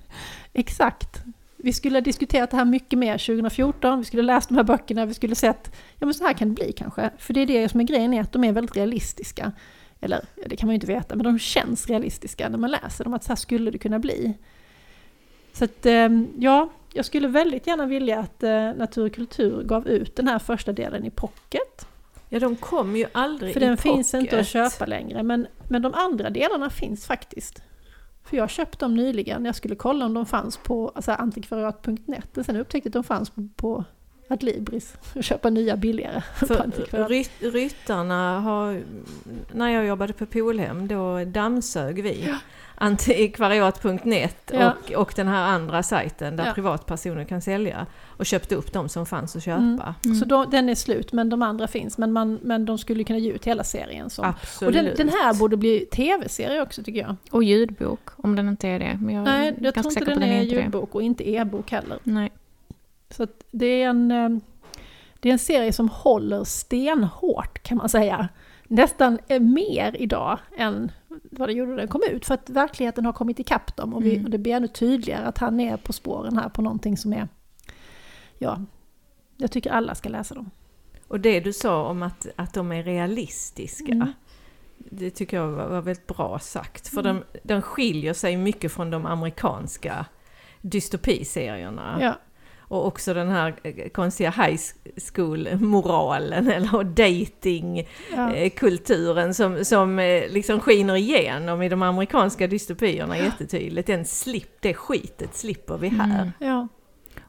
exakt. Vi skulle ha diskuterat det här mycket mer 2014, vi skulle ha läst de här böckerna, vi skulle sett, ja men så här kan det bli kanske. För det är det som är grejen, är att de är väldigt realistiska. Eller, det kan man ju inte veta, men de känns realistiska när man läser dem, att så här skulle det kunna bli. Så att, ehm, ja, jag skulle väldigt gärna vilja att eh, Natur och kultur gav ut den här första delen i pocket. Ja, de kom ju aldrig För i den pocket. finns inte att köpa längre, men, men de andra delarna finns faktiskt. För jag köpte dem nyligen, jag skulle kolla om de fanns på alltså, antikvariat.net, och sen upptäckte jag att de fanns på, på Adlibris och köpa nya billigare. För ryt, ryttarna har, när jag jobbade på Polhem, då dammsög vi ja. antikvariat.net ja. och, och den här andra sajten där ja. privatpersoner kan sälja och köpte upp de som fanns att köpa. Mm. Mm. Så då, den är slut men de andra finns, men, man, men de skulle kunna ge ut hela serien. Så. Absolut. Och den, den här borde bli tv-serie också tycker jag. Och ljudbok, om den inte är det. Men jag Nej, jag tror inte den, den är ljudbok det. och inte e-bok heller. Nej. Så det är en... Eh, det är en serie som håller stenhårt kan man säga. Nästan mer idag än vad det gjorde när den kom ut. För att verkligheten har kommit ikapp dem och, vi, mm. och det blir ännu tydligare att han är på spåren här på någonting som är... Ja, jag tycker alla ska läsa dem. Och det du sa om att, att de är realistiska, mm. det tycker jag var, var väldigt bra sagt. För mm. de, de skiljer sig mycket från de amerikanska dystopiserierna. Ja. Och också den här eh, konstiga high school-moralen eller dating-kulturen ja. som, som eh, liksom skiner igenom i de amerikanska dystopierna ja. jättetydligt. Den slip, det skitet slipper vi här. Mm. Ja.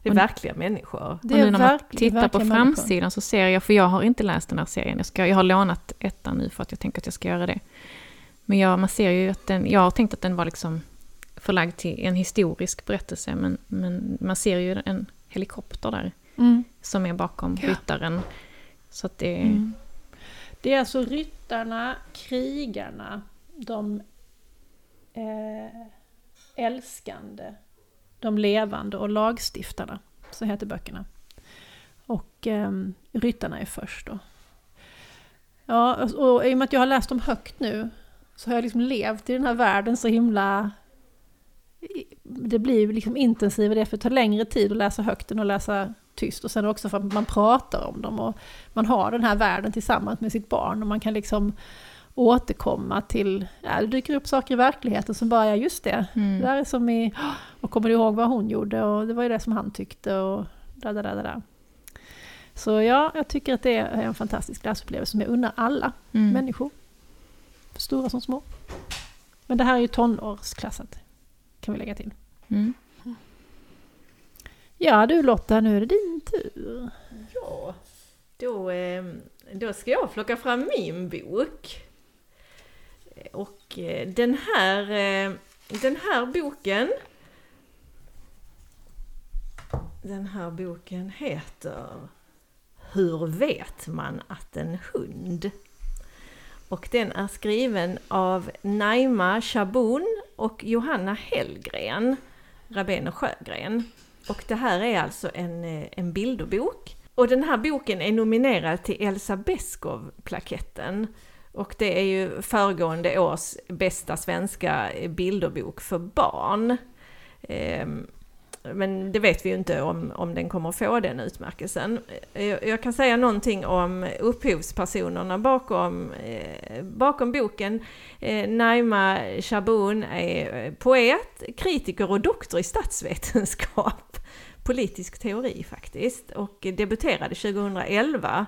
Det är verkliga människor. Det och nu när man tittar på framsidan människor. så ser jag, för jag har inte läst den här serien, jag, ska, jag har lånat ettan nu för att jag tänker att jag ska göra det. Men jag, man ser ju att den, jag har tänkt att den var liksom förlagd till en historisk berättelse, men, men man ser ju en helikopter där. Mm. Som är bakom ja. ryttaren. Så att det... Mm. Det är alltså ryttarna, krigarna, de eh, älskande, de levande och lagstiftarna. Så heter böckerna. Och eh, ryttarna är först då. Ja, och i och med att jag har läst dem högt nu så har jag liksom levt i den här världen så himla det blir liksom intensivare, det för det tar längre tid att läsa högt än att läsa tyst. Och sen också för att man pratar om dem och man har den här världen tillsammans med sitt barn och man kan liksom återkomma till, ja det dyker upp saker i verkligheten som bara, ja just det, mm. det där är som i, och kommer du ihåg vad hon gjorde och det var ju det som han tyckte och da, da, da, da. Så ja, jag tycker att det är en fantastisk läsupplevelse som jag unnar alla mm. människor. Stora som små. Men det här är ju tonårsklassat kan vi lägga till. Mm. Ja du Lotta, nu är det din tur. Ja, då, ehm, då ska jag plocka fram min bok. Och eh, den här, eh, den här boken den här boken heter Hur vet man att en hund? Och den är skriven av Naima Shaboun och Johanna Hellgren, Rabén och Sjögren. Och det här är alltså en, eh, en bilderbok. Och den här boken är nominerad till Elsa Beskow-plaketten. Och det är ju föregående års bästa svenska bilderbok för barn. Ehm, men det vet vi ju inte om, om den kommer få den utmärkelsen. Eh, jag, jag kan säga någonting om upphovspersonerna bakom, eh, bakom boken. Eh, Naima Shaboun är eh, poet, kritiker och doktor i statsvetenskap. Politisk teori faktiskt. Och debuterade 2011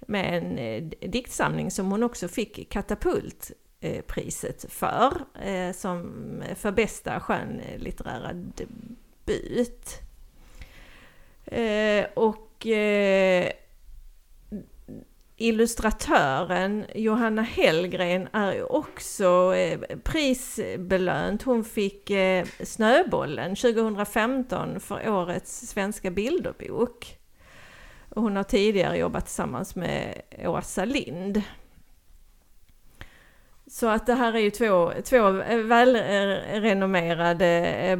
med en eh, diktsamling som hon också fick Katapultpriset eh, för, som för bästa skönlitterära debut. Eh, och eh, illustratören Johanna Hellgren är också eh, prisbelönt. Hon fick eh, Snöbollen 2015 för årets svenska bilderbok. Hon har tidigare jobbat tillsammans med Åsa Lind. Så att det här är ju två, två välrenommerade eh,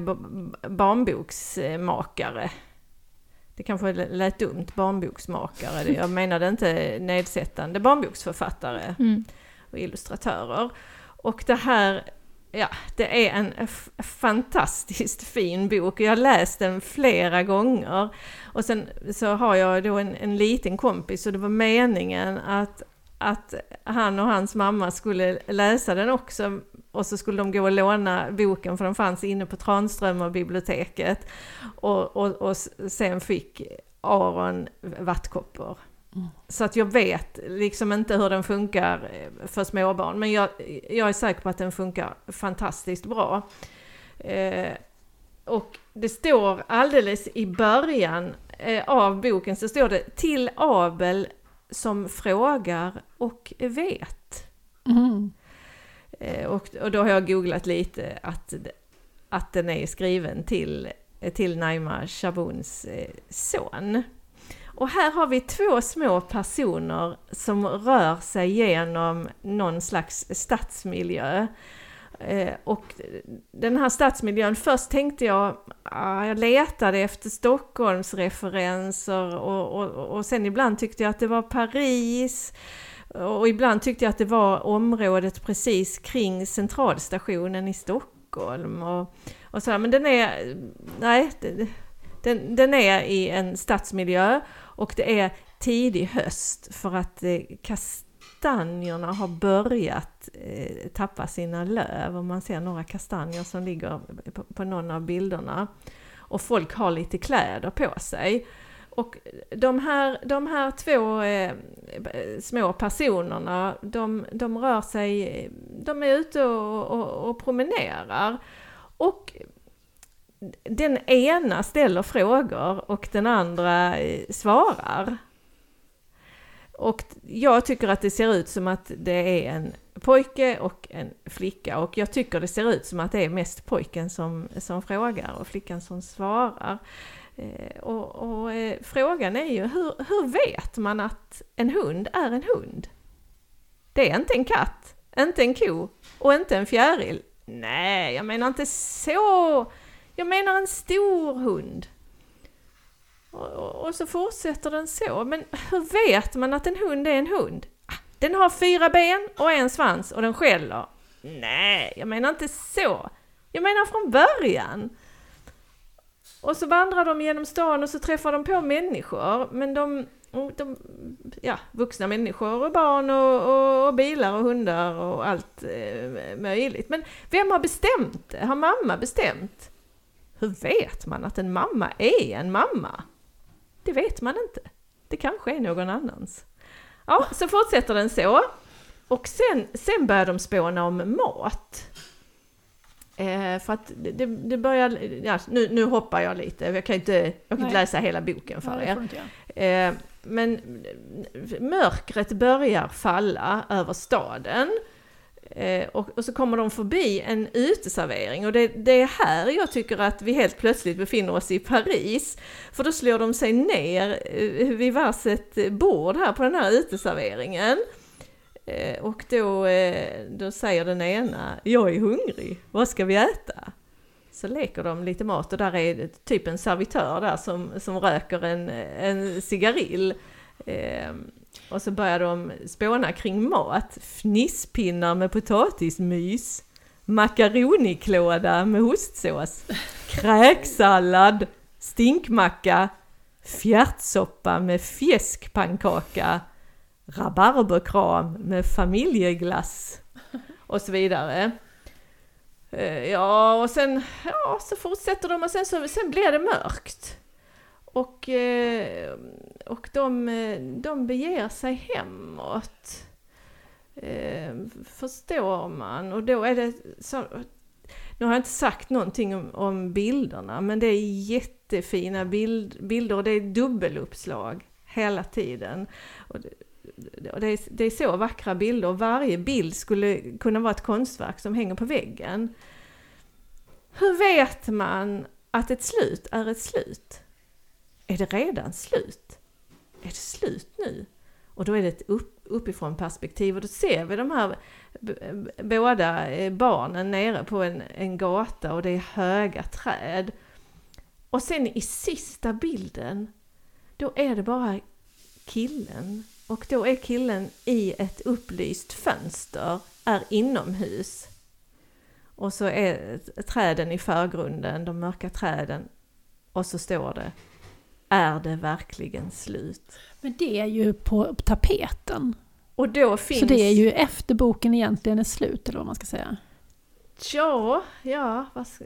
barnboksmakare. Det kanske lät dumt, barnboksmakare. Jag menade inte nedsättande barnboksförfattare mm. och illustratörer. Och det här Ja, det är en fantastiskt fin bok. Jag har läst den flera gånger. Och sen så har jag då en, en liten kompis och det var meningen att, att han och hans mamma skulle läsa den också. Och så skulle de gå och låna boken för den fanns inne på Tranströmer biblioteket. Och, och, och sen fick Aron vattkoppor. Så att jag vet liksom inte hur den funkar eh, för småbarn, men jag, jag är säker på att den funkar fantastiskt bra. Eh, och det står alldeles i början eh, av boken så står det till Abel som frågar och vet. Mm. Eh, och, och då har jag googlat lite att, att den är skriven till, till Naima Shabuns eh, son. Och här har vi två små personer som rör sig genom någon slags stadsmiljö. Eh, och den här stadsmiljön, först tänkte jag, ah, jag letade efter Stockholmsreferenser och, och, och sen ibland tyckte jag att det var Paris. Och ibland tyckte jag att det var området precis kring centralstationen i Stockholm. Och, och sådär. Men den är, nej, den, den är i en stadsmiljö och det är tidig höst för att eh, kastanjerna har börjat eh, tappa sina löv och man ser några kastanjer som ligger på, på någon av bilderna. Och folk har lite kläder på sig. Och de här, de här två eh, små personerna, de, de rör sig, de är ute och, och, och promenerar. Och den ena ställer frågor och den andra eh, svarar. Och jag tycker att det ser ut som att det är en pojke och en flicka och jag tycker det ser ut som att det är mest pojken som, som frågar och flickan som svarar. Eh, och, och eh, frågan är ju hur, hur vet man att en hund är en hund? Det är inte en katt, inte en ko och inte en fjäril. Nej, jag menar inte så jag menar en stor hund. Och, och, så fortsätter den så. Men hur vet man att en hund är en hund? Ah, den har fyra ben och en svans och den skäller. Nej, jag menar inte så. Jag menar från början. Och så vandrar de genom stan och så träffar de på människor. Men de, de ja, vuxna människor och barn och, och, och bilar och hundar och allt eh, möjligt. Men vem har bestämt det? Har mamma bestämt? Hur vet man att en mamma är en mamma? Det vet man inte. Det kanske är någon annans. Ja, så fortsätter den så. Och sen, sen börjar de spåna om mat. Eh, för att det, det börjar, ja, nu, nu hoppar jag lite, jag kan inte, jag kan inte läsa hela boken för er. Eh, men mörkret börjar falla över staden. Eh, och, och, så kommer de förbi en uteservering och det, det, är här jag tycker att vi helt plötsligt befinner oss i Paris. För då slår de sig ner eh, vid varsitt bord här på den här uteserveringen. Eh, och då, eh, då säger den ena, jag är hungrig, vad ska vi äta? Så leker de lite mat och där är typ en servitör där som, som röker en, en cigarill. Eh, och så börjar de spåna kring mat. Fnisspinnar med potatismys. makaroniklåda med ostsås, kräksallad, stinkmacka, fjärtsoppa med fjäskpannkaka, rabarberkram med familjeglass och så vidare. Eh, ja, och sen ja, så fortsätter de och sen, så, sen blir det mörkt. Och, eh, och de, de beger sig hemåt. Eh, förstår man. Och då är det så, nu har jag inte sagt någonting om, om bilderna, men det är jättefina bild, bilder och det är dubbeluppslag hela tiden. Och det, och det, är, det är så vackra bilder och varje bild skulle kunna vara ett konstverk som hänger på väggen. Hur vet man att ett slut är ett slut? Är det redan slut? Är det slut nu? Och då är det ett upp, uppifrån perspektiv och då ser vi de här båda eh, barnen nere på en, en gata och det är höga träd. Och sen i sista bilden, då är det bara killen. Och då är killen i ett upplyst fönster, är inomhus. Och så är träden i förgrunden, de mörka träden. Och så står det är det verkligen slut? Men det är ju på tapeten. Och då finns... Så det är ju efter boken egentligen är slut, eller vad man ska säga. Ja, ja, vad ska...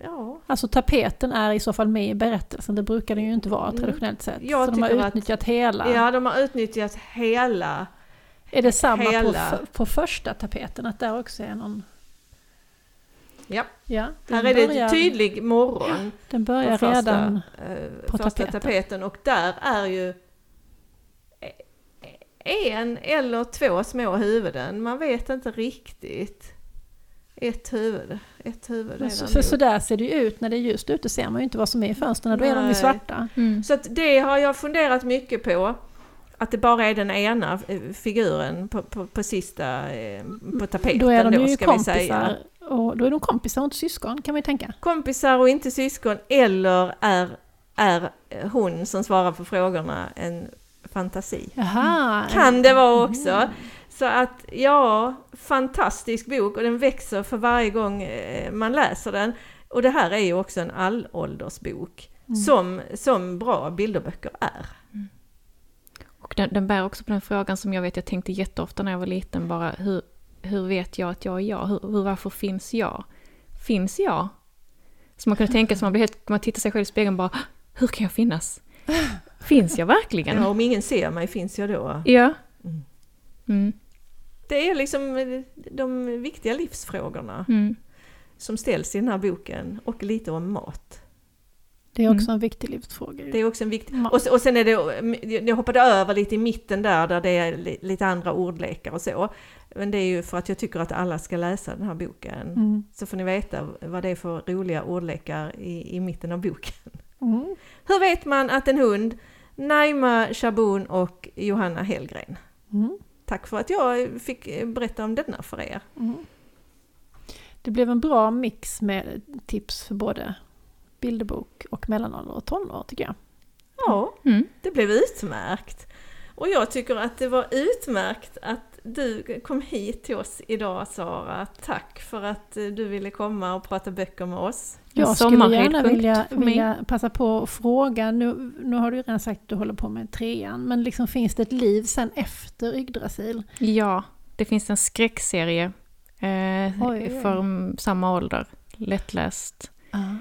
Ja. Alltså tapeten är i så fall med i berättelsen, det brukar den ju inte vara Mm. traditionellt sett. Jag så de har tycker att- utnyttjat hela. ja, de har utnyttjat hela... är det samma på, hela- f- på första tapeten, att där också är någon... Ja, Ja, här är det börjar- tydlig morgon. Den på börjar första, redan... eh, på första tapeten. tapeten. Och där är ju en eller två små huvuden. Man vet inte riktigt. Ett huvud. Ett huvud Så, det för nog. så där ser det ju ut när det är ljust ute, ser man ju inte vad som är i fönstren, då är de ju Nej. svarta. Mm. Så att det har jag funderat mycket på. Att det bara är den ena eh, figuren på, på, på sista, eh, på tapeten Då är de ju ska vi säga. kompisar, och då är de kompisar och inte syskon kan ju tänka. Kompisar och inte syskon, eller är, är hon som svarar på frågorna en fantasi? Jaha! Kan det vara också. Så att ja, fantastisk bok och den växer för varje gång eh, man läser den. Och det här är ju också en allåldersbok. Mm. Som, som bra bilderböcker är. Och den, den bär också på den frågan som jag vet jag tänkte jätteofta när jag var liten, bara hur, hur vet jag att jag är jag? Hur, hur, varför finns jag? Finns jag? Så man kunde tänka sig, man blir helt, man tittar sig själv i spegeln bara, hur kan jag finnas? Finns jag verkligen? Ja, om ingen ser mig finns jag då. Ja. Mm. Mm. Det är liksom eh, de viktiga livsfrågorna Mm. som ställs i den här boken och lite om mat. Det är också Mm. en viktig livsfråga. ju. Det är också en viktig... Och, och sen är det, jag hoppade över lite i mitten där, där det är li- lite andra ordlekar och så. Men det är ju för att jag tycker att alla ska läsa den här boken. Mm. Så får ni veta vad det är för roliga ordlekar i, i mitten av boken. Mm. Hur vet man att en hund, Naima Shaboon och Johanna Hellgren. Mm. Tack för att jag fick berätta om denna för er. Mm. Det blev en bra mix med tips för både bilderbok och mellanålder och tonår tycker jag. Ja, Mm. det blev utmärkt. Och jag tycker att det var utmärkt att du kom hit till oss idag Sara. Tack för att eh, du ville komma och prata böcker med oss. Jag skulle gärna vilja, vilja passa på att fråga, nu, nu har du ju redan sagt att du håller på med trean, men liksom finns det ett liv sen efter Yggdrasil? Ja, det finns en skräckserie eh, Oj, oj, oj. för mm, samma ålder. Lättläst. Eh,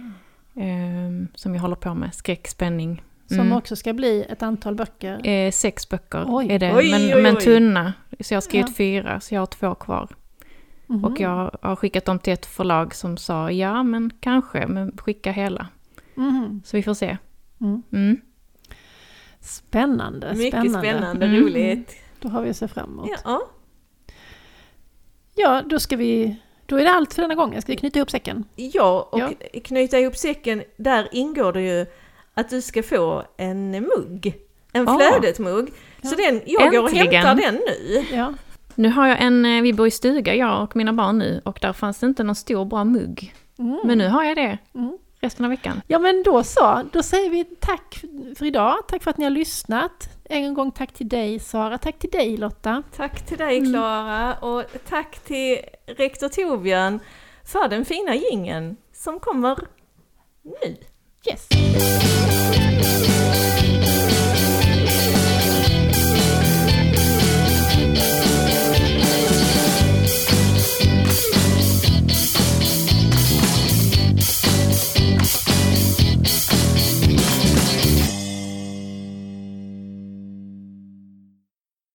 som jag håller på med. Skräck, spänning. Som Mm. också ska bli ett antal böcker. Eh, sex böcker Oj. är det, Oj, men, oj, men tunna. Så jag har skrivit Ja. fyra, så jag har två kvar. Mhm. Och jag har skickat dem till ett förlag som sa ja, men kanske, men skicka hela. Mhm. Så vi får se. Mm. Mm. Spännande, Mycket spännande. spännande, Mm. roligt. Då har vi att se fram emot. Ja. Ja, då ska vi... Då är det allt för denna gången. Ska vi knyta ihop säcken? ja, och Ja. knyta ihop säcken, där ingår det ju att du ska få en mugg. En Ah. flödet-mugg. Så den, jag går och Äntligen. hämtar den nu. Ja. Nu har jag en, eh, vi bor i stuga jag och mina barn nu och där fanns det inte någon stor bra mugg. Mm. Men nu har jag det Mm. resten av veckan. Ja men då så, då säger vi tack för idag. Tack för att ni har lyssnat. En gång tack till dig Sara, tack till dig Lotta. Tack till dig Klara och tack till rektor Torbjörn för den fina gingen som kommer nu. Yes!